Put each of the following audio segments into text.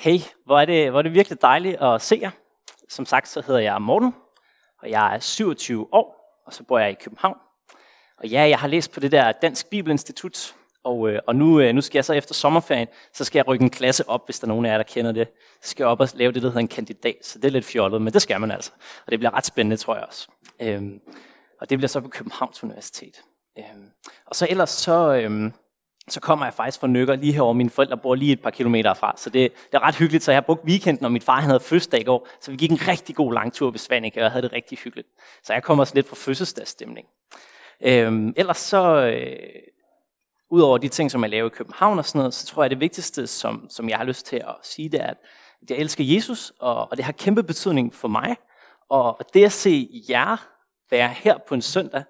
Hey, hvor er, det, hvor er det virkelig dejligt at se jer. Som sagt, så hedder jeg Morten, og jeg er 27 år, og så bor jeg i København. Og ja, jeg har læst på det der Dansk Bibelinstitut, og, øh, og nu, øh, nu skal jeg så efter sommerferien, så skal jeg rykke en klasse op, hvis der er nogen af jer, der kender det. Så skal jeg op og lave det, der hedder en kandidat, så det er lidt fjollet, men det skal man altså. Og det bliver ret spændende, tror jeg også. Øhm, og det bliver så på Københavns Universitet. Øhm, og så ellers så, øhm, så kommer jeg faktisk fra Nykker lige herover. Mine forældre bor lige et par kilometer fra, så det, det er ret hyggeligt. Så jeg har brugt weekenden, og min far han havde fødselsdag i går, så vi gik en rigtig god lang tur ved Svanike, og jeg havde det rigtig hyggeligt. Så jeg kommer også lidt fra fødselsdagsstemning. Øhm, ellers så, øh, udover de ting, som jeg laver i København og sådan noget, så tror jeg, det vigtigste, som, som jeg har lyst til at sige, det er, at jeg elsker Jesus, og, og det har kæmpe betydning for mig. Og det at se jer være her på en søndag,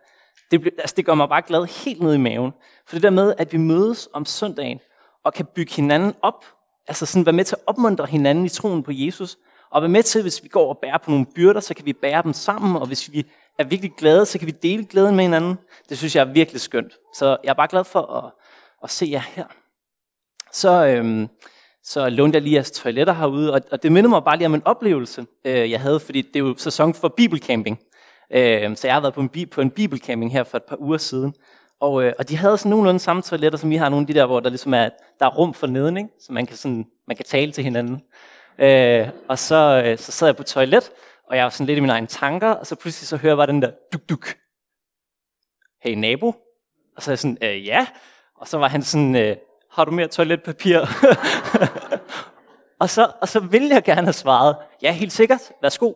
det, altså det gør mig bare glad helt ned i maven. For det der med, at vi mødes om søndagen og kan bygge hinanden op, altså sådan være med til at opmuntre hinanden i troen på Jesus, og være med til, hvis vi går og bærer på nogle byrder, så kan vi bære dem sammen, og hvis vi er virkelig glade, så kan vi dele glæden med hinanden. Det synes jeg er virkelig skønt. Så jeg er bare glad for at, at se jer her. Så, øhm, så lånte jeg lige jeres toiletter herude, og, og det minder mig bare lige om en oplevelse, øh, jeg havde, fordi det er jo sæson for bibelcamping. Øh, så jeg har været på en, på en bibelcamping her for et par uger siden. Og, øh, og de havde sådan nogenlunde samme toiletter, som vi har nogle af de der, hvor der ligesom er, der er rum for neden, ikke? så man kan, sådan, man kan tale til hinanden. Øh, og så, øh, så sad jeg på toilet, og jeg var sådan lidt i mine egne tanker, og så pludselig så hører jeg bare den der duk-duk. Hey nabo? Og så er jeg sådan, øh, ja. Og så var han sådan, øh, har du mere toiletpapir? og, så, og så ville jeg gerne have svaret, ja helt sikkert, værsgo.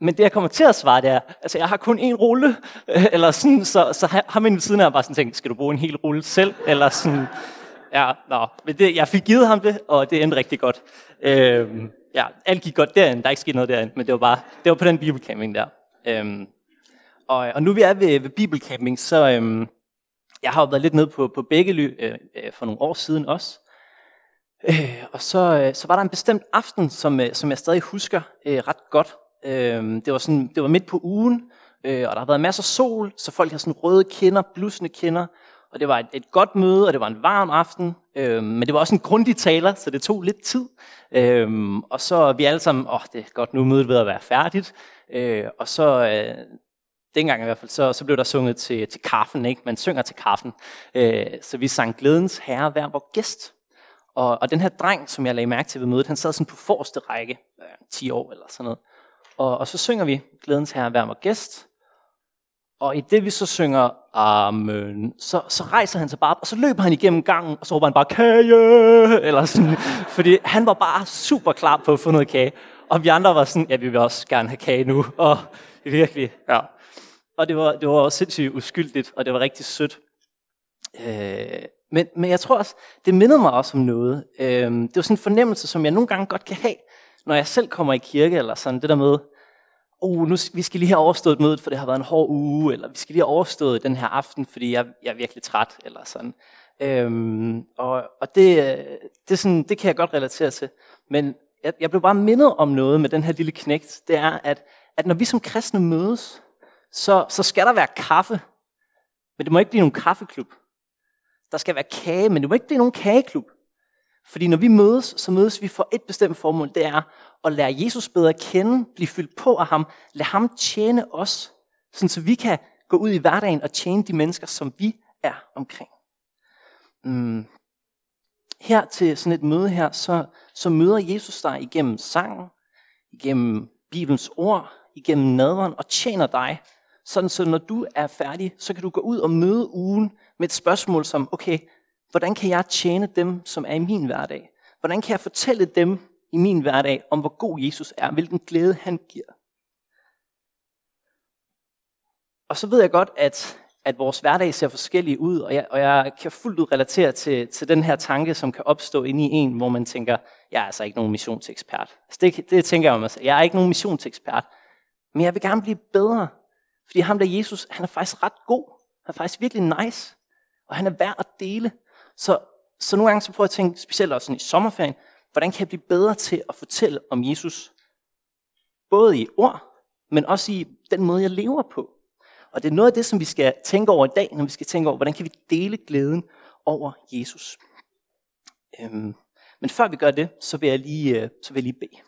Men det, jeg kommer til at svare, det er, altså jeg har kun én rulle, eller sådan, så, så har min ved siden af bare sådan tænkt, skal du bruge en hel rulle selv? Eller sådan, ja, nå. Men det, jeg fik givet ham det, og det endte rigtig godt. Øhm, ja, alt gik godt derinde, der er ikke sket noget derinde, men det var bare, det var på den bibelcamping der. Øhm, og, og nu vi er ved, ved bibelcamping, så øhm, jeg har jo været lidt nede på, på Bækkely øh, øh, for nogle år siden også. Øh, og så, øh, så var der en bestemt aften, som, øh, som jeg stadig husker øh, ret godt. Øh, det, var sådan, det var midt på ugen, øh, og der har været masser af sol, så folk har sådan røde kinder, blusende kinder. Og det var et, et godt møde, og det var en varm aften. Øh, men det var også en grundig taler, så det tog lidt tid. Øh, og så er vi alle sammen, åh, oh, det er godt nu mødet ved at være færdigt. Øh, og så, øh, dengang i hvert fald, så, så blev der sunget til, til kaffen, ikke? Man synger til kaffen. Øh, så vi sang Glædens Herre, hver vor gæst. Og, og den her dreng, som jeg lagde mærke til ved mødet, han sad sådan på forreste række, øh, 10 år eller sådan noget. Og, og så synger vi Glædens Herre, hver vor gæst. Og i det vi så synger Amen, så, så rejser han sig bare op, og så løber han igennem gangen, og så råber han bare kage, eller sådan, fordi han var bare super klar på at få noget kage. Og vi andre var sådan, ja, vi vil også gerne have kage nu, og virkelig, ja. Og det var, det var også sindssygt uskyldigt, og det var rigtig sødt. Øh, men, men jeg tror også, det mindede mig også om noget. Øh, det var sådan en fornemmelse, som jeg nogle gange godt kan have, når jeg selv kommer i kirke, eller sådan det der med, oh, nu, vi skal lige have overstået mødet, for det har været en hård uge, eller vi skal lige have overstået den her aften, fordi jeg, jeg er virkelig træt, eller sådan. Øhm, og og det, det, sådan, det kan jeg godt relatere til. Men jeg, jeg blev bare mindet om noget med den her lille knægt. Det er, at, at når vi som kristne mødes, så, så skal der være kaffe. Men det må ikke blive nogen kaffeklub. Der skal være kage, men det må ikke blive nogen kageklub. Fordi når vi mødes, så mødes vi for et bestemt formål. Det er at lære Jesus bedre at kende, blive fyldt på af ham, lade ham tjene os, sådan så vi kan gå ud i hverdagen og tjene de mennesker, som vi er omkring. Mm. Her til sådan et møde her, så, så møder Jesus dig igennem sangen, igennem Bibelens ord, igennem nadveren og tjener dig. Sådan så når du er færdig, så kan du gå ud og møde ugen med et spørgsmål som, okay, hvordan kan jeg tjene dem, som er i min hverdag? Hvordan kan jeg fortælle dem i min hverdag om, hvor god Jesus er, hvilken glæde han giver? Og så ved jeg godt, at, at vores hverdag ser forskellige ud, og jeg, og jeg kan fuldt ud relatere til, til den her tanke, som kan opstå inde i en, hvor man tænker, jeg er altså ikke nogen missionsekspert. Altså det, det tænker jeg om mig selv. Jeg er ikke nogen missionsekspert, men jeg vil gerne blive bedre. Fordi ham der Jesus, han er faktisk ret god. Han er faktisk virkelig nice. Og han er værd at dele. Så, så nogle gange så prøver jeg at tænke, specielt også sådan i sommerferien, hvordan kan jeg blive bedre til at fortælle om Jesus? Både i ord, men også i den måde, jeg lever på. Og det er noget af det, som vi skal tænke over i dag, når vi skal tænke over, hvordan kan vi dele glæden over Jesus. Øhm, Men før vi gør det, så vil jeg lige, øh, så vil jeg lige bede.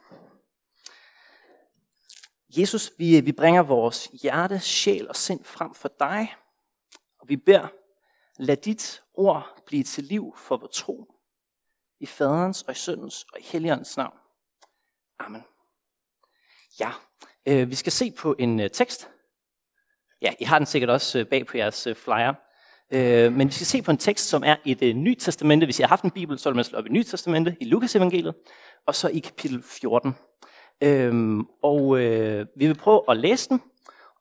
Jesus, vi, vi bringer vores hjerte, sjæl og sind frem for dig, og vi beder, lad dit ord blive til liv for vores tro, i faderens og i søndens og i helligåndens navn. Amen. Ja, øh, vi skal se på en øh, tekst. Ja, I har den sikkert også øh, bag på jeres øh, flyer. Øh, men vi skal se på en tekst, som er i det øh, nye testamente. Hvis I har haft en bibel, så vil man slå op i Nye Testamente, i Lukas evangeliet, og så i kapitel 14. Øh, og øh, vi vil prøve at læse den,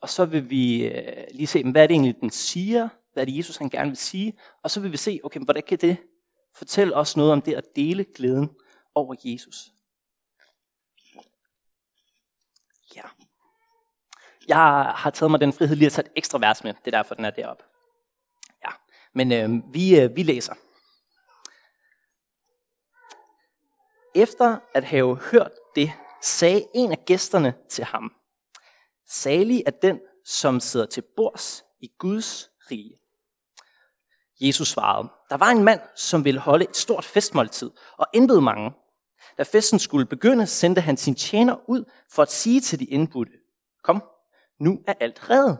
og så vil vi øh, lige se, hvad er det egentlig, den siger, hvad det, Jesus han gerne vil sige, og så vil vi se, okay, hvordan kan det fortælle os noget om det at dele glæden over Jesus. Ja. Jeg har taget mig den frihed lige at tage et ekstra vers med, det er derfor, den er deroppe. Ja, men øh, vi, øh, vi læser. Efter at have hørt det, sagde en af gæsterne til ham, Salig er den, som sidder til bords i Guds rige. Jesus svarede, der var en mand, som ville holde et stort festmåltid og indbød mange. Da festen skulle begynde, sendte han sin tjener ud for at sige til de indbudte, kom, nu er alt reddet.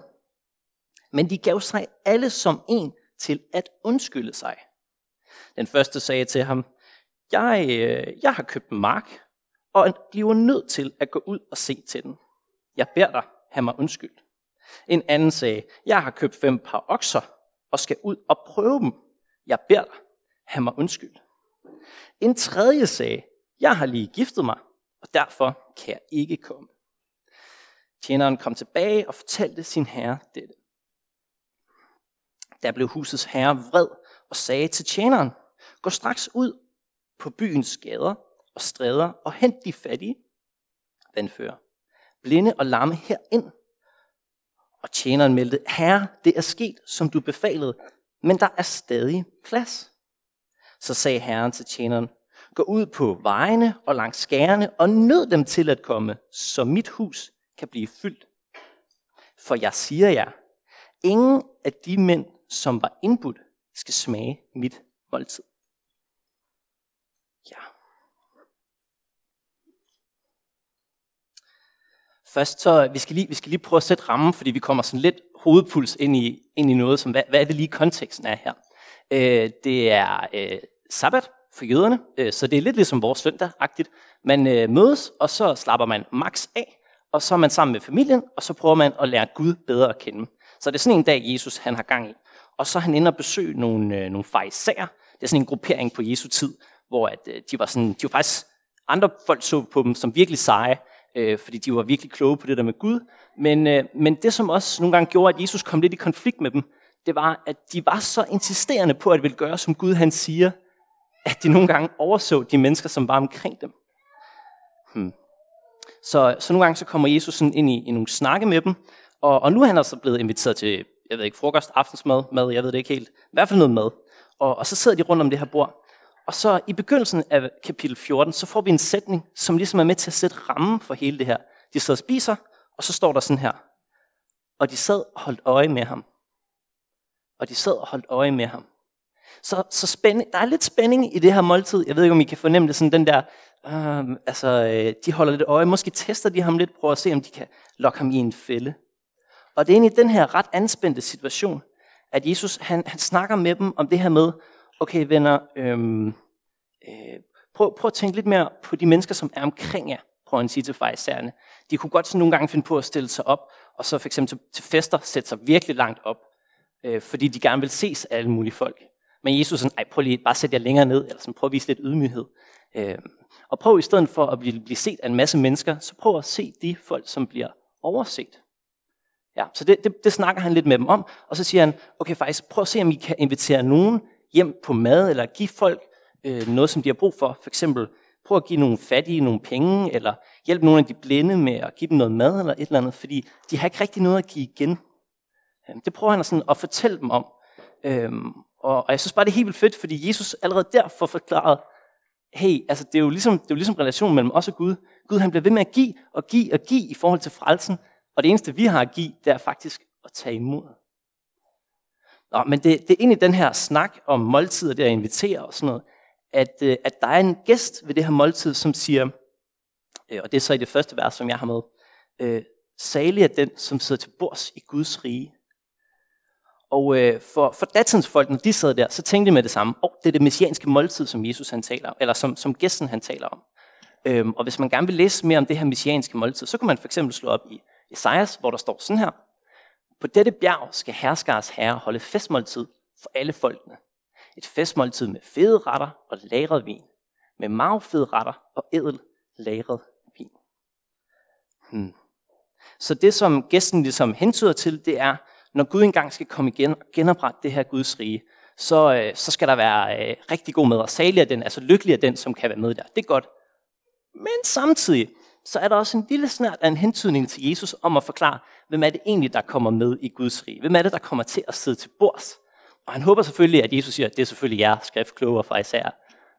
Men de gav sig alle som en til at undskylde sig. Den første sagde til ham, jeg, øh, jeg har købt en mark, og bliver nødt til at gå ud og se til den. Jeg beder dig, have mig undskyld. En anden sagde, jeg har købt fem par okser, og skal ud og prøve dem. Jeg beder dig, have mig undskyld. En tredje sagde, jeg har lige giftet mig, og derfor kan jeg ikke komme. Tjeneren kom tilbage og fortalte sin herre dette. Der blev husets herre vred og sagde til tjeneren, gå straks ud på byens gader og stræder og hent de fattige, vandfører, blinde og lamme herind. Og tjeneren meldte, herre, det er sket, som du befalede, men der er stadig plads. Så sagde herren til tjeneren, gå ud på vejene og langs skærene og nød dem til at komme, så mit hus kan blive fyldt. For jeg siger jer, ingen af de mænd, som var indbudt, skal smage mit måltid. Ja. Først så, vi skal, lige, vi skal lige prøve at sætte rammen, fordi vi kommer sådan lidt hovedpuls ind i, ind i noget, som hvad, hvad er det lige konteksten er her. Øh, det er øh, sabbat for jøderne, øh, så det er lidt ligesom vores søndag-agtigt. Man øh, mødes, og så slapper man max af, og så er man sammen med familien, og så prøver man at lære Gud bedre at kende. Så det er sådan en dag, Jesus han har gang i. Og så er han inde og besøge nogle, øh, nogle fariserer. Det er sådan en gruppering på Jesu tid, hvor at, øh, de var sådan, de var faktisk, andre folk så på dem som virkelig seje, øh, fordi de var virkelig kloge på det der med Gud. Men, øh, men det, som også nogle gange gjorde, at Jesus kom lidt i konflikt med dem, det var, at de var så insisterende på at ville gøre, som Gud han siger, at de nogle gange overså de mennesker, som var omkring dem. Hmm. Så, så nogle gange så kommer Jesus sådan ind i, i nogle snakke med dem, og, og nu er han altså blevet inviteret til, jeg ved ikke, frokost, aftensmad, mad, jeg ved det ikke helt, i hvert fald noget mad. Og, og så sidder de rundt om det her bord, og så i begyndelsen af kapitel 14, så får vi en sætning, som ligesom er med til at sætte rammen for hele det her. De sidder og spiser, og så står der sådan her. Og de sad og holdt øje med ham. Og de sad og holdt øje med ham. Så, så spænding, der er lidt spænding i det her måltid. Jeg ved ikke, om I kan fornemme det, sådan den der, øh, altså, øh, de holder lidt øje. Måske tester de ham lidt, prøver at se, om de kan lokke ham i en fælde. Og det er egentlig den her ret anspændte situation, at Jesus, han, han snakker med dem om det her med, okay venner, øhm, øh, prøv, prøv at tænke lidt mere på de mennesker, som er omkring jer, prøver han at sige til fejserne. De kunne godt sådan nogle gange finde på at stille sig op, og så for eksempel til, til fester sætte sig virkelig langt op, øh, fordi de gerne vil ses af alle mulige folk. Men Jesus sådan, ej, prøv lige bare sætte jer længere ned, eller sådan, prøv at vise lidt ydmyghed. Øh, og prøv i stedet for at blive, blive set af en masse mennesker, så prøv at se de folk, som bliver overset. Ja, så det, det, det snakker han lidt med dem om, og så siger han, okay faktisk, prøv at se, om I kan invitere nogen hjem på mad, eller give folk øh, noget, som de har brug for. For eksempel, prøv at give nogle fattige nogle penge, eller hjælp nogle af de blinde med at give dem noget mad, eller et eller andet, fordi de har ikke rigtig noget at give igen. Øhm, det prøver han sådan at fortælle dem om. Øhm, og, og jeg synes bare, det er helt vildt fedt, fordi Jesus allerede der får forklaret, hey, altså det er jo ligesom, det er jo ligesom relationen mellem os og Gud. Gud han bliver ved med at give og give og give i forhold til frelsen, og det eneste vi har at give, det er faktisk at tage imod. Nå, men det, det er egentlig den her snak om måltider, der inviterer og sådan noget, at, øh, at der er en gæst ved det her måltid, som siger, øh, og det er så i det første vers, som jeg har med, øh, salig er den, som sidder til bords i Guds rige. Og øh, for, for datidens folk, når de sad der, så tænkte de med det samme. Oh, det er det messianske måltid, som Jesus han taler om, eller som, som gæsten han taler om. Øhm, og hvis man gerne vil læse mere om det her messianske måltid, så kan man for eksempel slå op i Esajas, hvor der står sådan her. På dette bjerg skal herskars herre holde festmåltid for alle folkene. Et festmåltid med fede retter og lagret vin. Med magfede retter og edel lagret vin. Hmm. Så det, som gæsten ligesom hentyder til, det er, når Gud engang skal komme igen og genoprette det her Guds rige, så, øh, så skal der være øh, rigtig god med, og salig af den, altså lykkelig af den, som kan være med der. Det er godt. Men samtidig, så er der også en lille snært af en hentydning til Jesus om at forklare, hvem er det egentlig, der kommer med i Guds rige? Hvem er det, der kommer til at sidde til bords? Og han håber selvfølgelig, at Jesus siger, at det er selvfølgelig jer, skriftkloge fra især.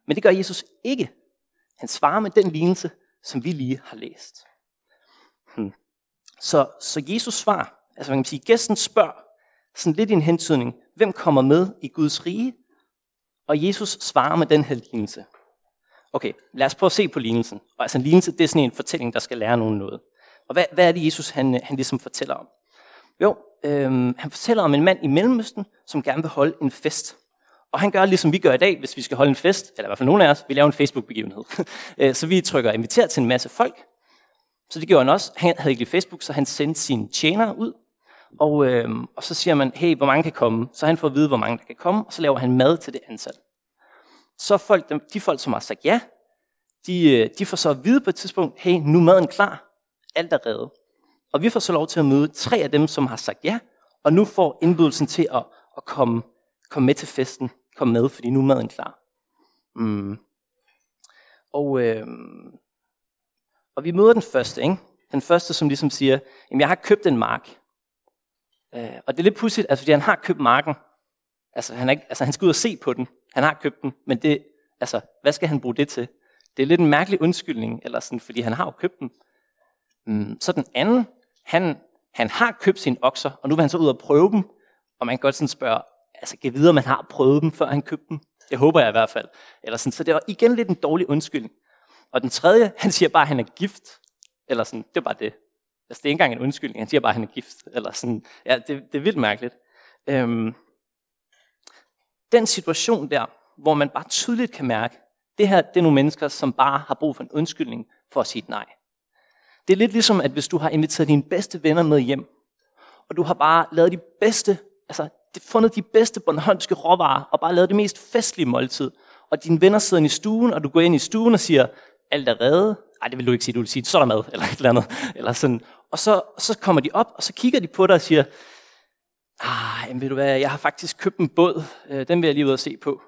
Men det gør Jesus ikke. Han svarer med den lignelse, som vi lige har læst. Hmm. Så, så Jesus svar, altså man kan sige, gæsten spørger, sådan lidt i en hentydning, hvem kommer med i Guds rige? Og Jesus svarer med den her lignelse. Okay, lad os prøve at se på lignelsen. Og altså en lignelse, det er sådan en fortælling, der skal lære nogen noget. Og hvad, hvad er det, Jesus han, han ligesom fortæller om? Jo, øhm, han fortæller om en mand i Mellemøsten, som gerne vil holde en fest. Og han gør ligesom vi gør i dag, hvis vi skal holde en fest, eller i hvert fald nogle af os, vi laver en Facebook-begivenhed. Øh, så vi trykker inviter til en masse folk. Så det gjorde han også. Han havde ikke Facebook, så han sendte sine tjenere ud. Og, øhm, og så siger man, hey, hvor mange kan komme? Så han får at vide, hvor mange der kan komme, og så laver han mad til det antal så folk, de folk, som har sagt ja, de, øh, de får så at vide på et tidspunkt, hey, nu er maden klar, alt er reddet. Og vi får så lov til at møde tre af dem, som har sagt ja, og nu får indbydelsen til at, at komme, komme med til festen, komme med, fordi nu er maden klar. Mm. Og, øh, og vi møder den første, ikke? Den første, som ligesom siger, jamen jeg har købt en mark. Øh, og det er lidt pudsigt, altså, fordi han har købt marken. Altså han, er ikke, altså han skal ud og se på den. Han har købt den, men det, altså, hvad skal han bruge det til? Det er lidt en mærkelig undskyldning, eller sådan, fordi han har jo købt den. Mm, så den anden, han, han har købt sine okser, og nu vil han så ud og prøve dem, og man kan godt sådan spørge, altså kan videre, om man har prøvet dem, før han købte dem? Det håber jeg i hvert fald. Eller sådan, så det var igen lidt en dårlig undskyldning. Og den tredje, han siger bare, at han er gift. Eller sådan, det er bare det. Altså, det er ikke engang en undskyldning, han siger bare, at han er gift. Eller sådan, ja, det, det er vildt mærkeligt. Øhm, den situation der, hvor man bare tydeligt kan mærke, det her det er nogle mennesker, som bare har brug for en undskyldning for at sige nej. Det er lidt ligesom, at hvis du har inviteret dine bedste venner med hjem, og du har bare lavet de bedste, altså fundet de bedste Bornholmske råvarer, og bare lavet det mest festlige måltid, og dine venner sidder i stuen, og du går ind i stuen og siger, alt er reddet. Nej, det vil du ikke sige, du vil sige, så er der mad, eller et eller andet. Eller sådan. Og så, så kommer de op, og så kigger de på dig og siger, ah, jamen, ved du hvad, jeg har faktisk købt en båd, øh, den vil jeg lige ud og se på.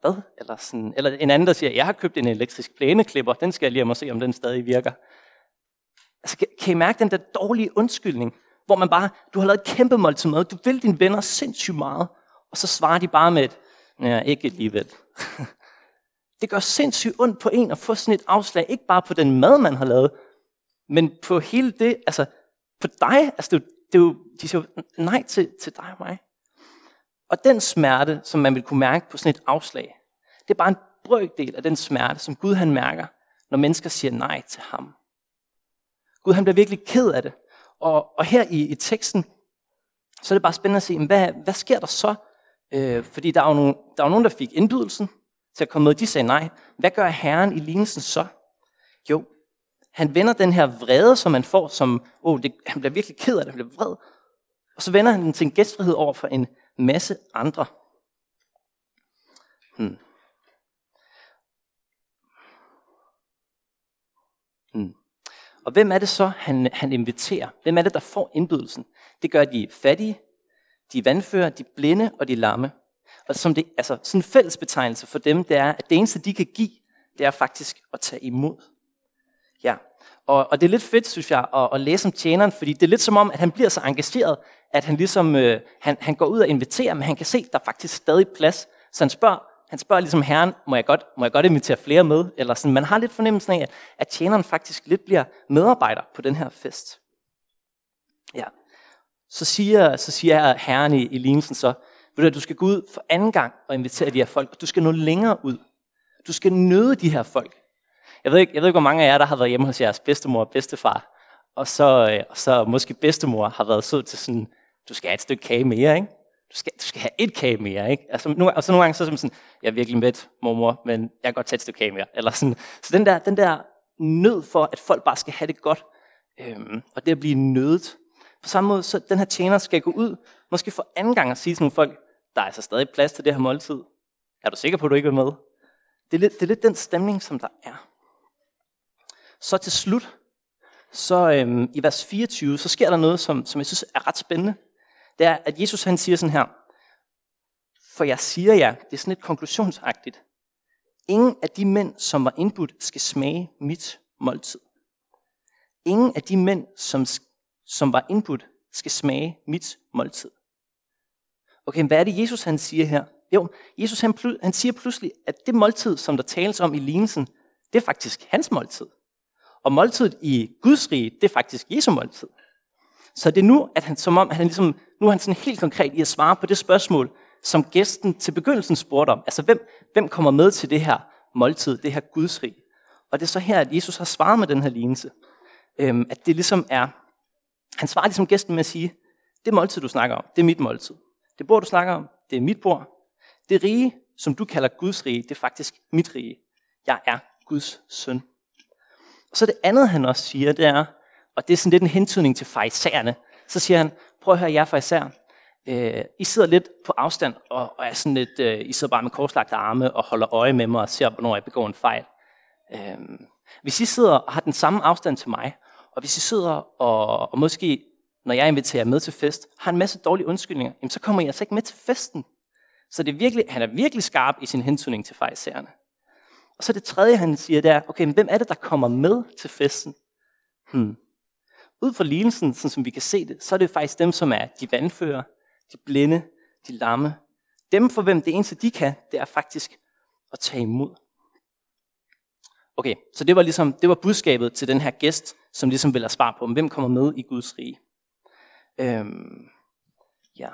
Hvad? Eller, sådan, eller en anden, der siger, jeg har købt en elektrisk plæneklipper, den skal jeg lige og se, om den stadig virker. Altså, kan, kan I mærke den der dårlige undskyldning, hvor man bare, du har lavet et kæmpe måltid mad, du vil dine venner sindssygt meget, og så svarer de bare med et, ja, ikke alligevel. det gør sindssygt ondt på en at få sådan et afslag, ikke bare på den mad, man har lavet, men på hele det, altså på dig, altså det det er jo, de siger nej til, til dig og mig. Og den smerte, som man vil kunne mærke på sådan et afslag, det er bare en brøkdel af den smerte, som Gud han mærker, når mennesker siger nej til ham. Gud han bliver virkelig ked af det. Og, og her i, i teksten, så er det bare spændende at se, hvad, hvad sker der så? Øh, fordi der er, jo nogen, der er jo nogen, der fik indbydelsen til at komme med, de sagde nej. Hvad gør Herren i lignelsen så? Jo, han vender den her vrede, som man får, som, oh, det, han bliver virkelig ked af det, han bliver vred. Og så vender han den til en gæstfrihed over for en masse andre. Hmm. Hmm. Og hvem er det så, han, han inviterer? Hvem er det, der får indbydelsen? Det gør de fattige, de vandfører, de blinde og de lamme. Og som det, altså, sådan en fælles betegnelse for dem, det er, at det eneste, de kan give, det er faktisk at tage imod. Ja, og, og det er lidt fedt, synes jeg, at, at læse om tjeneren, fordi det er lidt som om, at han bliver så engageret, at han ligesom, øh, han, han går ud og inviterer, men han kan se, at der er faktisk stadig plads. Så han spørger, han spørger ligesom herren, må jeg godt, må jeg godt invitere flere med? Eller sådan, man har lidt fornemmelsen af, at tjeneren faktisk lidt bliver medarbejder på den her fest. Ja. Så siger, så siger herren i, i lignelsen så, Ved du, du skal gå ud for anden gang og invitere de her folk, og du skal nå længere ud. Du skal nøde de her folk. Jeg ved, ikke, jeg ved ikke, hvor mange af jer, der har været hjemme hos jeres bedstemor og bedstefar, og så, øh, og så måske bedstemor har været sød til sådan, du skal have et stykke kage mere, ikke? Du skal, du skal have et kage mere, ikke? Altså, nu, og så nogle gange så er det sådan, jeg er virkelig med, mormor, men jeg kan godt tage et stykke kage mere. Eller sådan. Så den der, den der nød for, at folk bare skal have det godt, øhm, og det at blive nødet. På samme måde, så den her tjener skal gå ud, måske for anden gang at sige til nogle folk, der er altså stadig plads til det her måltid. Er du sikker på, at du ikke er med? Det er lidt, det er lidt den stemning, som der er. Så til slut, så øhm, i vers 24, så sker der noget, som, som jeg synes er ret spændende. Det er, at Jesus han siger sådan her, for jeg siger jer, det er sådan lidt konklusionsagtigt, ingen af de mænd, som var indbudt, skal smage mit måltid. Ingen af de mænd, som, som var indbudt, skal smage mit måltid. Okay, hvad er det, Jesus han siger her? Jo, Jesus han, han siger pludselig, at det måltid, som der tales om i lignelsen, det er faktisk hans måltid. Og måltidet i Guds rige, det er faktisk Jesu måltid. Så det er nu, at han, som om han ligesom, nu er han sådan helt konkret i at svare på det spørgsmål, som gæsten til begyndelsen spurgte om. Altså, hvem, hvem kommer med til det her måltid, det her Guds rige? Og det er så her, at Jesus har svaret med den her lignelse. Øhm, at det ligesom er, han svarer ligesom gæsten med at sige, det måltid, du snakker om, det er mit måltid. Det bord, du snakker om, det er mit bord. Det rige, som du kalder Guds rige, det er faktisk mit rige. Jeg er Guds søn. Og så det andet, han også siger, det er, og det er sådan lidt en hentydning til fejserne. Så siger han, prøv at høre jer fejser. Øh, I sidder lidt på afstand, og, og er sådan lidt, øh, I sidder bare med korslagte arme og holder øje med mig og ser, hvornår jeg begår en fejl. Øh, hvis I sidder og har den samme afstand til mig, og hvis I sidder og, og måske, når jeg inviterer med til fest, har en masse dårlige undskyldninger, jamen så kommer I altså ikke med til festen. Så det er virkelig, han er virkelig skarp i sin hentydning til fejserne. Og så det tredje, han siger, det er, okay, men hvem er det, der kommer med til festen? Hmm. Ud fra lignelsen, sådan som vi kan se det, så er det faktisk dem, som er de vandfører, de blinde, de lamme. Dem for hvem det eneste, de kan, det er faktisk at tage imod. Okay, så det var ligesom det var budskabet til den her gæst, som ligesom ville have svar på, hvem kommer med i Guds rige. Øhm, ja.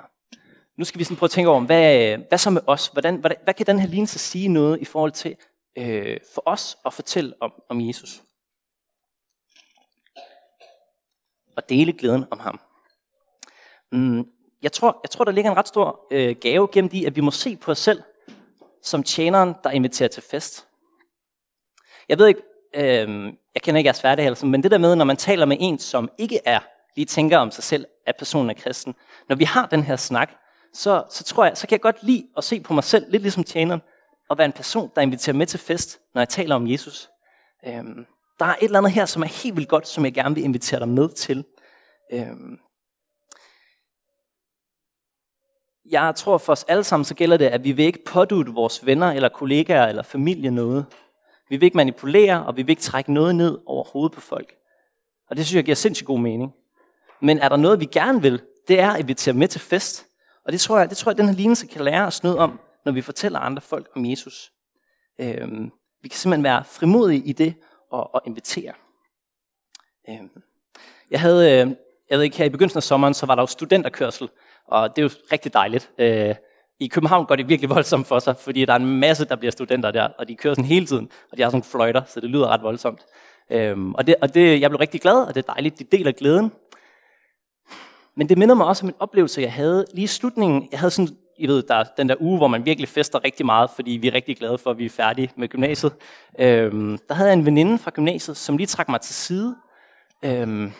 Nu skal vi sådan prøve at tænke over, hvad, hvad så med os? Hvordan, hvad, hvad kan den her lignelse sige noget i forhold til øh, for os at fortælle om, om Jesus? Og dele glæden om ham. Mm, jeg, tror, jeg tror, der ligger en ret stor øh, gave gennem de, at vi må se på os selv som tjeneren, der inviterer til fest. Jeg ved ikke, øh, jeg kender ikke jeres færdighed, men det der med, når man taler med en, som ikke er, lige tænker om sig selv, at personen er kristen. Når vi har den her snak, så, så tror jeg, så kan jeg godt lide at se på mig selv, lidt ligesom tjeneren, og være en person, der inviterer med til fest, når jeg taler om Jesus. Øhm, der er et eller andet her, som er helt vildt godt, som jeg gerne vil invitere dig med til. Øhm, jeg tror for os alle sammen, så gælder det, at vi vil ikke pådute vores venner eller kollegaer eller familie noget. Vi vil ikke manipulere, og vi vil ikke trække noget ned over hovedet på folk. Og det synes jeg giver sindssygt god mening. Men er der noget, vi gerne vil, det er at invitere med til fest. Og det tror jeg, det tror jeg, den her lignelse kan lære os noget om, når vi fortæller andre folk om Jesus. Øhm, vi kan simpelthen være frimodige i det og, og invitere. Øhm, jeg havde, øh, jeg ved ikke, her i begyndelsen af sommeren, så var der jo studenterkørsel, og det er jo rigtig dejligt. Øh, I København går det virkelig voldsomt for sig, fordi der er en masse, der bliver studenter der, og de kører sådan hele tiden, og de har sådan fløjter, så det lyder ret voldsomt. Øhm, og det, og det, jeg blev rigtig glad, og det er dejligt, de deler glæden. Men det minder mig også om en oplevelse, jeg havde lige i slutningen. Jeg havde sådan i ved, der er den der uge, hvor man virkelig fester rigtig meget, fordi vi er rigtig glade for, at vi er færdige med gymnasiet. Øhm, der havde jeg en veninde fra gymnasiet, som lige trak mig til side. Øhm,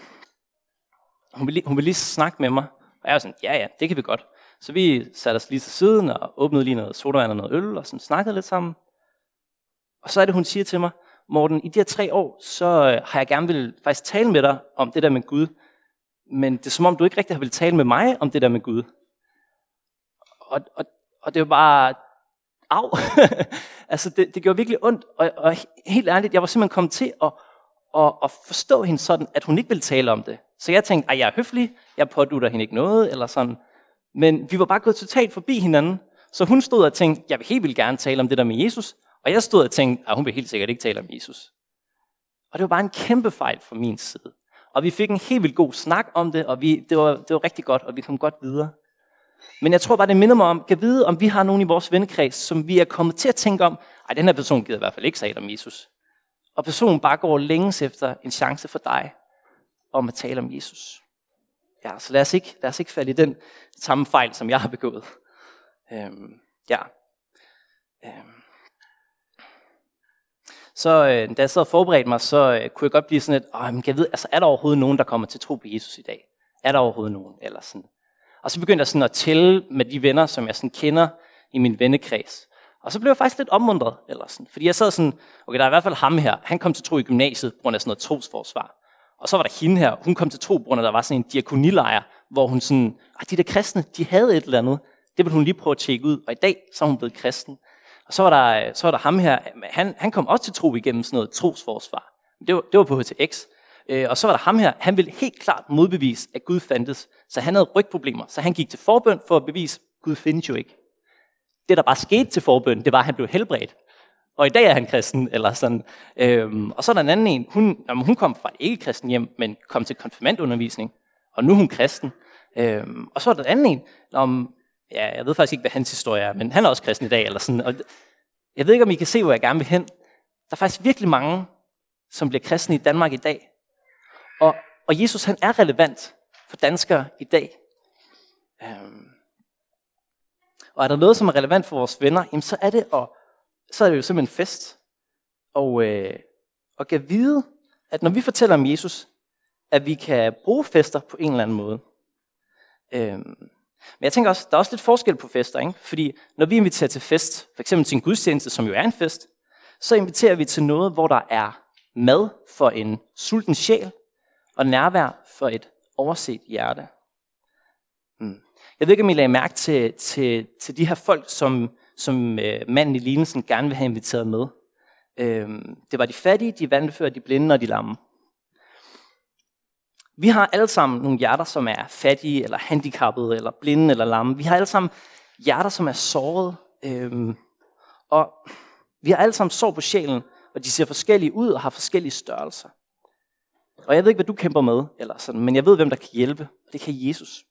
hun, ville, hun ville lige snakke med mig, og jeg var sådan, ja ja, det kan vi godt. Så vi satte os lige til siden og åbnede lige noget sodavand og noget øl, og sådan snakkede lidt sammen. Og så er det, hun siger til mig, Morten, i de her tre år, så øh, har jeg gerne vil faktisk tale med dig om det der med Gud. Men det er som om, du ikke rigtig har vil tale med mig om det der med Gud og, og, og det var bare, af. altså det, det gjorde virkelig ondt, og, og helt ærligt, jeg var simpelthen kommet til at, at, at forstå hende sådan, at hun ikke ville tale om det. Så jeg tænkte, at jeg er høflig, jeg pådutter hende ikke noget, eller sådan. Men vi var bare gået totalt forbi hinanden, så hun stod og tænkte, jeg vil helt vildt gerne tale om det der med Jesus, og jeg stod og tænkte, at hun vil helt sikkert ikke tale om Jesus. Og det var bare en kæmpe fejl fra min side. Og vi fik en helt vildt god snak om det, og vi, det, var, det var rigtig godt, og vi kom godt videre. Men jeg tror bare, det minder mig om, kan vide, om vi har nogen i vores vennekreds, som vi er kommet til at tænke om, ej, den her person gider i hvert fald ikke sige om Jesus. Og personen bare går længes efter en chance for dig, om at tale om Jesus. Ja, så lad os ikke, lad os ikke falde i den samme fejl, som jeg har begået. Øhm, ja. Øhm. Så øh, da jeg sad og forberedte mig, så øh, kunne jeg godt blive sådan lidt, Åh, men jeg vide, altså, er der overhovedet nogen, der kommer til tro på Jesus i dag? Er der overhovedet nogen? Eller sådan. Og så begyndte jeg sådan at tælle med de venner, som jeg sådan kender i min vennekreds. Og så blev jeg faktisk lidt opmuntret, eller sådan, fordi jeg sad sådan, okay, der er i hvert fald ham her, han kom til tro i gymnasiet på grund af sådan noget trosforsvar. Og så var der hende her, hun kom til tro på grund af, der var sådan en diakonilejr, hvor hun sådan, de der kristne, de havde et eller andet, det ville hun lige prøve at tjekke ud, og i dag så er hun blevet kristen. Og så var der, så var der ham her, han, han kom også til tro igennem sådan noget trosforsvar. Det var, det var på HTX. Øh, og så var der ham her, han ville helt klart modbevise, at Gud fandtes. Så han havde rygproblemer, så han gik til forbøn for at bevise, at Gud findes jo ikke. Det, der bare skete til forbøn, det var, at han blev helbredt. Og i dag er han kristen, eller sådan. Øhm, og så er der en anden en, hun, jamen, hun kom fra et ikke-kristen hjem, men kom til konfirmandundervisning, og nu er hun kristen. Øhm, og så er der en anden en, om, ja, jeg ved faktisk ikke, hvad hans historie er, men han er også kristen i dag, eller sådan. Og jeg ved ikke, om I kan se, hvor jeg gerne vil hen. Der er faktisk virkelig mange, som bliver kristne i Danmark i dag. Og, og Jesus, han er relevant for danskere i dag. Øhm, og er der noget, som er relevant for vores venner, jamen så er det, og, så er det jo simpelthen fest. Og, øh, og kan vide, at når vi fortæller om Jesus, at vi kan bruge fester på en eller anden måde. Øhm, men jeg tænker også, der er også lidt forskel på fester, ikke? Fordi når vi inviterer til fest, for eksempel til en gudstjeneste, som jo er en fest, så inviterer vi til noget, hvor der er mad for en sulten sjæl, og nærvær for et overset hjerte. Mm. Jeg ved ikke, om I lagde mærke til, til, til de her folk, som, som øh, manden i lignelsen gerne vil have inviteret med. Øhm, det var de fattige, de vandfører, de blinde og de lamme. Vi har alle sammen nogle hjerter, som er fattige, eller handicappede, eller blinde, eller lamme. Vi har alle sammen hjerter, som er såret. Øhm, og vi har alle sammen sår på sjælen, og de ser forskellige ud og har forskellige størrelser. Og jeg ved ikke, hvad du kæmper med, eller sådan, men jeg ved, hvem der kan hjælpe, og det kan Jesus.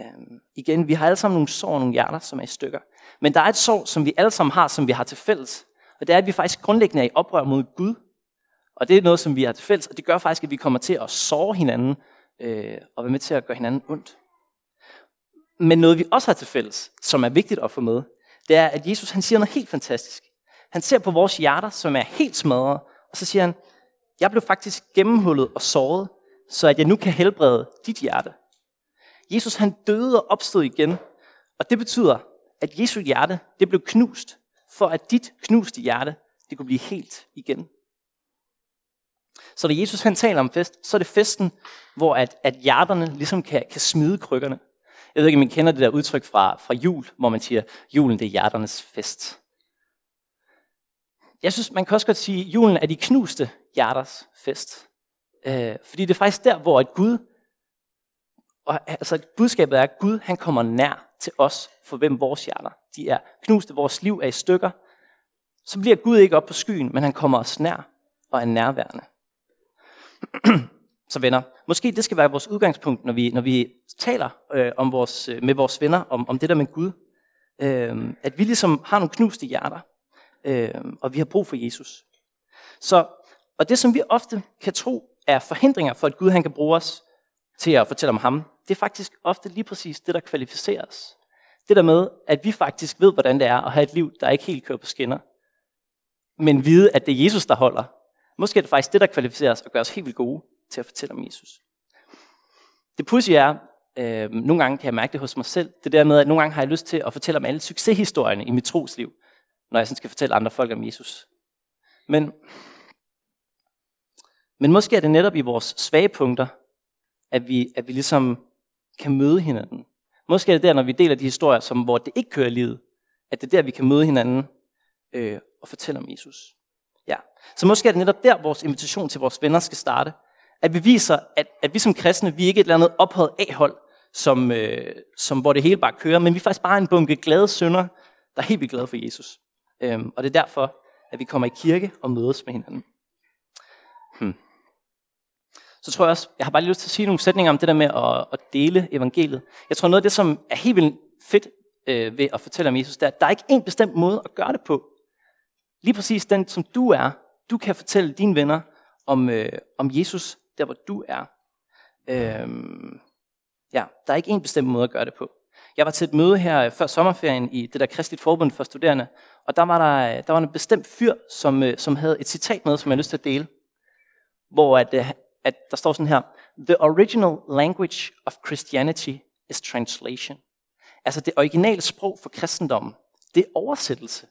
Øhm, igen, vi har alle sammen nogle sår og nogle hjerter, som er i stykker. Men der er et sår, som vi alle sammen har, som vi har til fælles. Og det er, at vi faktisk grundlæggende er i oprør mod Gud. Og det er noget, som vi har til fælles, og det gør faktisk, at vi kommer til at såre hinanden, øh, og være med til at gøre hinanden ondt. Men noget, vi også har til fælles, som er vigtigt at få med, det er, at Jesus han siger noget helt fantastisk. Han ser på vores hjerter, som er helt smadret, og så siger han, jeg blev faktisk gennemhullet og såret, så at jeg nu kan helbrede dit hjerte. Jesus han døde og opstod igen, og det betyder, at Jesu hjerte det blev knust, for at dit knuste hjerte det kunne blive helt igen. Så da Jesus han taler om fest, så er det festen, hvor at, at hjerterne ligesom kan, kan smide krykkerne. Jeg ved ikke, om I kender det der udtryk fra, fra jul, hvor man siger, julen det er hjerternes fest. Jeg synes, man kan også godt sige, at julen er de knuste hjerters fest. Øh, fordi det er faktisk der, hvor et Gud, og, altså budskabet er, at Gud han kommer nær til os, for hvem vores hjerter de er. Knuste, vores liv er i stykker. Så bliver Gud ikke op på skyen, men han kommer os nær og er nærværende. Så venner, måske det skal være vores udgangspunkt, når vi, når vi taler øh, om vores, øh, med vores venner om, om det der med Gud. Øh, at vi ligesom har nogle knuste hjerter, øh, og vi har brug for Jesus. Så, og det, som vi ofte kan tro er forhindringer for, at Gud han kan bruge os til at fortælle om ham, det er faktisk ofte lige præcis det, der kvalificerer os. Det der med, at vi faktisk ved, hvordan det er at have et liv, der ikke helt kører på skinner. Men vide, at det er Jesus, der holder. Måske er det faktisk det, der kvalificerer os og gør os helt vildt gode til at fortælle om Jesus. Det pudsige er, øh, nogle gange kan jeg mærke det hos mig selv, det der med, at nogle gange har jeg lyst til at fortælle om alle succeshistorierne i mit trosliv når jeg sådan skal fortælle andre folk om Jesus. Men, men måske er det netop i vores svage punkter, at vi, at vi ligesom kan møde hinanden. Måske er det der, når vi deler de historier, som, hvor det ikke kører livet, at det er der, vi kan møde hinanden øh, og fortælle om Jesus. Ja. Så måske er det netop der, vores invitation til vores venner skal starte. At vi viser, at, at vi som kristne, vi er ikke et eller andet ophøjet A-hold, som, øh, som, hvor det hele bare kører, men vi er faktisk bare en bunke glade sønder, der er helt vildt glade for Jesus. Øhm, og det er derfor, at vi kommer i kirke og mødes med hinanden. Hmm. Så tror jeg også, jeg har bare lige lyst til at sige nogle sætninger om det der med at, at dele evangeliet. Jeg tror noget af det, som er helt vildt fedt øh, ved at fortælle om Jesus, der, der er ikke en bestemt måde at gøre det på. Lige præcis den, som du er, du kan fortælle dine venner om, øh, om Jesus, der hvor du er. Øhm, ja, der er ikke en bestemt måde at gøre det på. Jeg var til et møde her øh, før sommerferien i det der Kristeligt Forbund for Studerende, og der var der, øh, der var en bestemt fyr, som, øh, som havde et citat med, som jeg har lyst til at dele, hvor at, at der står sådan her, The original language of Christianity is translation. Altså det originale sprog for kristendommen, det er oversættelse.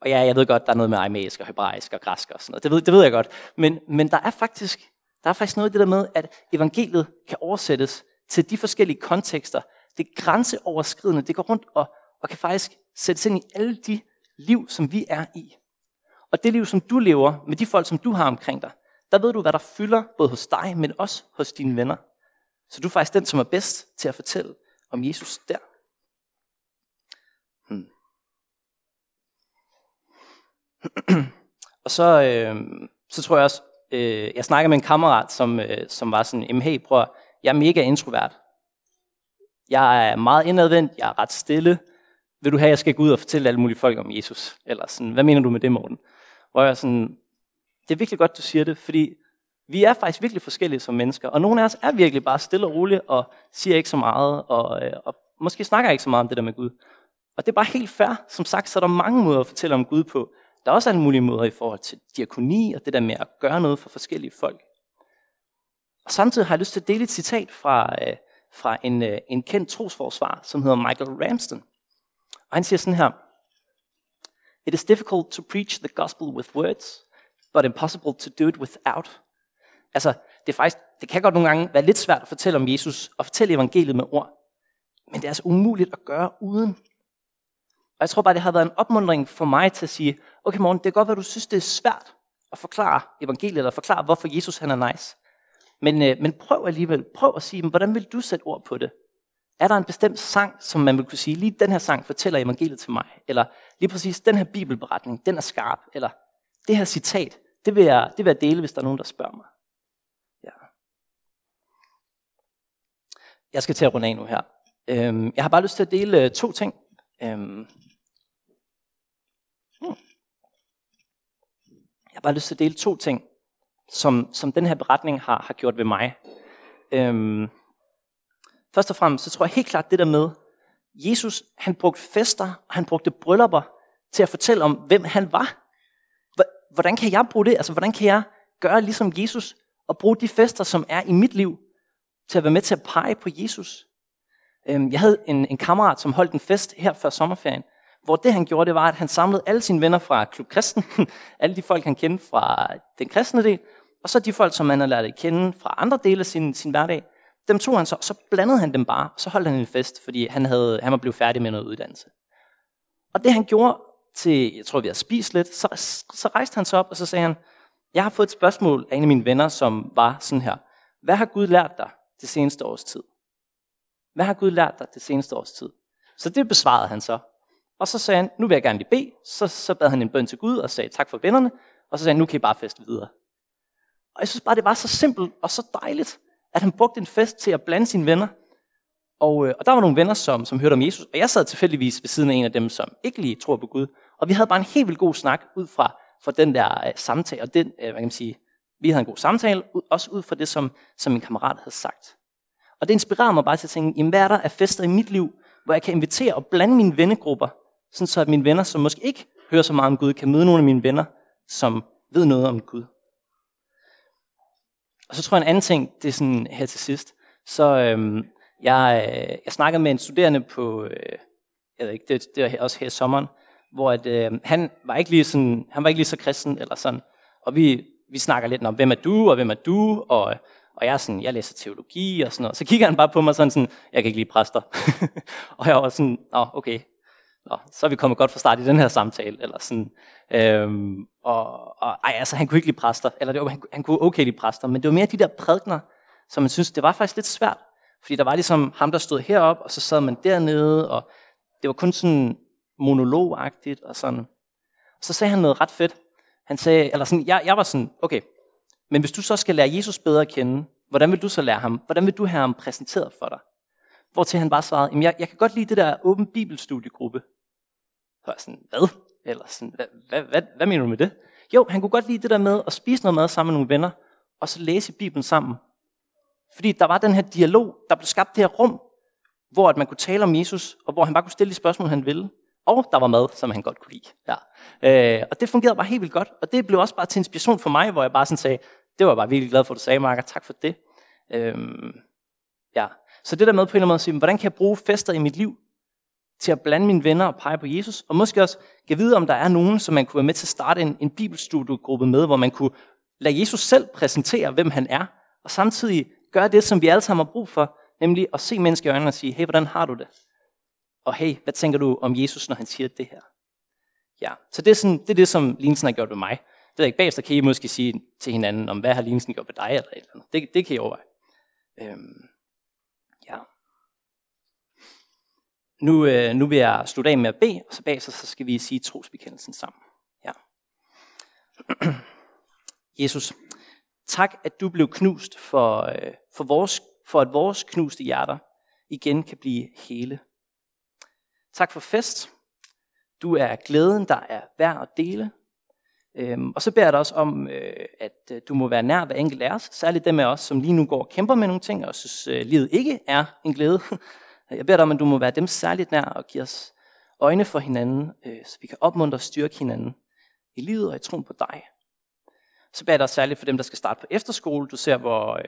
Og ja, jeg ved godt, der er noget med aramæisk og hebraisk og græsk og sådan noget. Det ved, det ved jeg godt. Men, men der er faktisk der er faktisk noget i det der med, at evangeliet kan oversættes til de forskellige kontekster. Det er grænseoverskridende. Det går rundt og, og kan faktisk sættes ind i alle de liv, som vi er i. Og det liv, som du lever med de folk, som du har omkring dig, der ved du, hvad der fylder både hos dig, men også hos dine venner. Så du er faktisk den, som er bedst til at fortælle om Jesus der. Hmm. og så, øh, så tror jeg også, øh, jeg snakkede med en kammerat, som, øh, som var sådan, hey prøv, jeg er mega introvert. Jeg er meget indadvendt, jeg er ret stille. Vil du have, at jeg skal gå ud og fortælle alle mulige folk om Jesus? Eller sådan, hvad mener du med det, Morten? Hvor jeg sådan, det er virkelig godt, du siger det, fordi vi er faktisk virkelig forskellige som mennesker, og nogle af os er virkelig bare stille og rolige, og siger ikke så meget, og, øh, og måske snakker ikke så meget om det der med Gud. Og det er bare helt fair. Som sagt, så er der mange måder at fortælle om Gud på. Der er også alle mulige måder i forhold til diakoni, og det der med at gøre noget for forskellige folk. Og samtidig har jeg lyst til at dele et citat fra, øh, fra en, øh, en kendt trosforsvar, som hedder Michael Ramsden. Og han siger sådan her, It is difficult to preach the gospel with words, but impossible to do it without. Altså, det, er faktisk, det kan godt nogle gange være lidt svært at fortælle om Jesus og fortælle evangeliet med ord. Men det er altså umuligt at gøre uden. Og jeg tror bare, det har været en opmundring for mig til at sige, okay morgen, det kan godt være, du synes, det er svært at forklare evangeliet, eller forklare, hvorfor Jesus han er nice. Men, øh, men prøv alligevel, prøv at sige, hvordan vil du sætte ord på det? Er der en bestemt sang, som man vil kunne sige, lige den her sang fortæller evangeliet til mig? Eller lige præcis den her bibelberetning, den er skarp? Eller det her citat, det vil jeg, det vil jeg dele, hvis der er nogen, der spørger mig. Ja. Jeg skal til at runde af nu her. Øhm, jeg har bare lyst til at dele øh, to ting. Øhm, hmm. Jeg har bare lyst til at dele to ting, som, som den her beretning har, har gjort ved mig. Øhm, først og fremmest, så tror jeg helt klart det der med, Jesus han brugte fester, og han brugte bryllupper til at fortælle om, hvem han var. Hvordan kan jeg bruge det? Altså, hvordan kan jeg gøre ligesom Jesus, og bruge de fester, som er i mit liv, til at være med til at pege på Jesus? Øhm, jeg havde en, en kammerat, som holdt en fest her før sommerferien, hvor det han gjorde, det var, at han samlede alle sine venner fra Klub Kristen, alle de folk, han kendte fra den kristne del, og så de folk, som han havde lært at kende fra andre dele af sin, sin hverdag, dem tog han så, og så blandede han dem bare, og så holdt han en fest, fordi han, havde, han var blevet færdig med noget uddannelse. Og det han gjorde til, jeg tror vi har spist lidt, så, så rejste han sig op, og så sagde han, jeg har fået et spørgsmål af en af mine venner, som var sådan her, hvad har Gud lært dig det seneste års tid? Hvad har Gud lært dig det seneste års tid? Så det besvarede han så. Og så sagde han, nu vil jeg gerne lige bede. Så, så bad han en bøn til Gud og sagde tak for vennerne. Og så sagde han, nu kan I bare feste videre. Og jeg synes bare, det var så simpelt og så dejligt, at han brugte en fest til at blande sine venner. Og, øh, og der var nogle venner, som, som hørte om Jesus, og jeg sad tilfældigvis ved siden af en af dem, som ikke lige tror på Gud. Og vi havde bare en helt vildt god snak ud fra, fra den der uh, samtale, og den, uh, hvad kan man sige, vi havde en god samtale, også ud fra det, som, som min kammerat havde sagt. Og det inspirerede mig bare til at tænke, jamen, hvad er der af fester i mit liv, hvor jeg kan invitere og blande mine vennegrupper, sådan så at mine venner, som måske ikke hører så meget om Gud, kan møde nogle af mine venner, som ved noget om Gud. Og så tror jeg en anden ting, det er sådan her til sidst, så øhm, jeg, øh, jeg snakkede med en studerende på, øh, jeg ved ikke, det, det var også her i sommeren, hvor at, øh, han, var ikke lige sådan, han var ikke lige så kristen, eller sådan, og vi, vi snakker lidt om, hvem er du, og hvem er du, og, og jeg er sådan, jeg læser teologi og sådan noget. Så kigger han bare på mig sådan, sådan jeg kan ikke lide præster. og jeg var sådan, Nå, okay, Nå, så er vi kommet godt fra start i den her samtale, eller sådan. Øhm, og, og ej, altså, han kunne ikke lide præster, eller det var, han, han kunne okay lide præster, men det var mere de der prædikner, som man synes, det var faktisk lidt svært. Fordi der var ligesom ham, der stod herop, og så sad man dernede, og det var kun sådan monologagtigt, og sådan. Og så sagde han noget ret fedt. Han sagde, eller sådan, jeg, jeg var sådan, okay, men hvis du så skal lære Jesus bedre at kende, hvordan vil du så lære ham? Hvordan vil du have ham præsenteret for dig? Hvor til han bare svarede, jamen jeg, jeg kan godt lide det der åben bibelstudiegruppe. Så var jeg sådan, hvad? Eller sådan, hvad, hvad, hvad, hvad mener du med det? Jo, han kunne godt lide det der med at spise noget mad sammen med nogle venner, og så læse Bibelen sammen. Fordi der var den her dialog, der blev skabt det her rum, hvor at man kunne tale om Jesus, og hvor han bare kunne stille de spørgsmål, han ville. Og der var mad, som han godt kunne lide. Ja. Øh, og det fungerede bare helt vildt godt. Og det blev også bare til inspiration for mig, hvor jeg bare sådan sagde, det var jeg bare virkelig glad for, at du sagde, Marker. Tak for det. Øh, ja. Så det der med på en eller anden måde at sige, hvordan kan jeg bruge fester i mit liv til at blande mine venner og pege på Jesus? Og måske også kan vide, om der er nogen, som man kunne være med til at starte en, en bibelstudiegruppe med, hvor man kunne lade Jesus selv præsentere, hvem han er, og samtidig gøre det, som vi alle sammen har brug for, nemlig at se mennesker i øjnene og sige, hey, hvordan har du det? Og hey, hvad tænker du om Jesus, når han siger det her? Ja, så det er, sådan, det, er det, som Linsen har gjort ved mig. Det er ikke bagefter, kan I måske sige til hinanden, om hvad har Linsen gjort ved dig, eller et eller andet. Det, det kan I overveje. Øhm, ja. Nu, øh, nu vil jeg slutte af med at bede, og så bag så skal vi sige trosbekendelsen sammen. Ja. Jesus, tak at du blev knust for, øh, for, vores, for at vores knuste hjerter igen kan blive hele. Tak for fest. Du er glæden, der er værd at dele. Øhm, og så beder jeg dig også om, øh, at øh, du må være nær hver enkelt af os, særligt dem af os, som lige nu går og kæmper med nogle ting, og synes, øh, livet ikke er en glæde. Jeg beder dig om, at du må være dem særligt nær og give os øjne for hinanden, øh, så vi kan opmuntre og styrke hinanden i livet og i troen på dig. Så beder jeg dig særligt for dem, der skal starte på efterskole. Du ser, hvor, øh,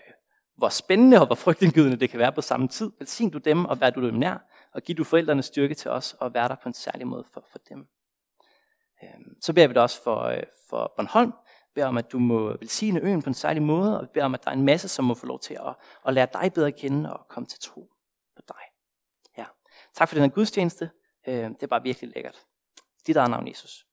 hvor spændende og hvor frygtindgydende det kan være på samme tid. Velsign du dem, og vær du dem nær, og giv du forældrene styrke til os, og vær der på en særlig måde for, for dem. Øhm, så beder vi dig også for, øh, for Bornholm. Vi beder om, at du må velsigne øen på en særlig måde, og vi beder om, at der er en masse, som må få lov til at, at lære dig bedre at kende og komme til tro Tak for den her gudstjeneste. Øh, det var bare virkelig lækkert. Dit eget navn, Jesus.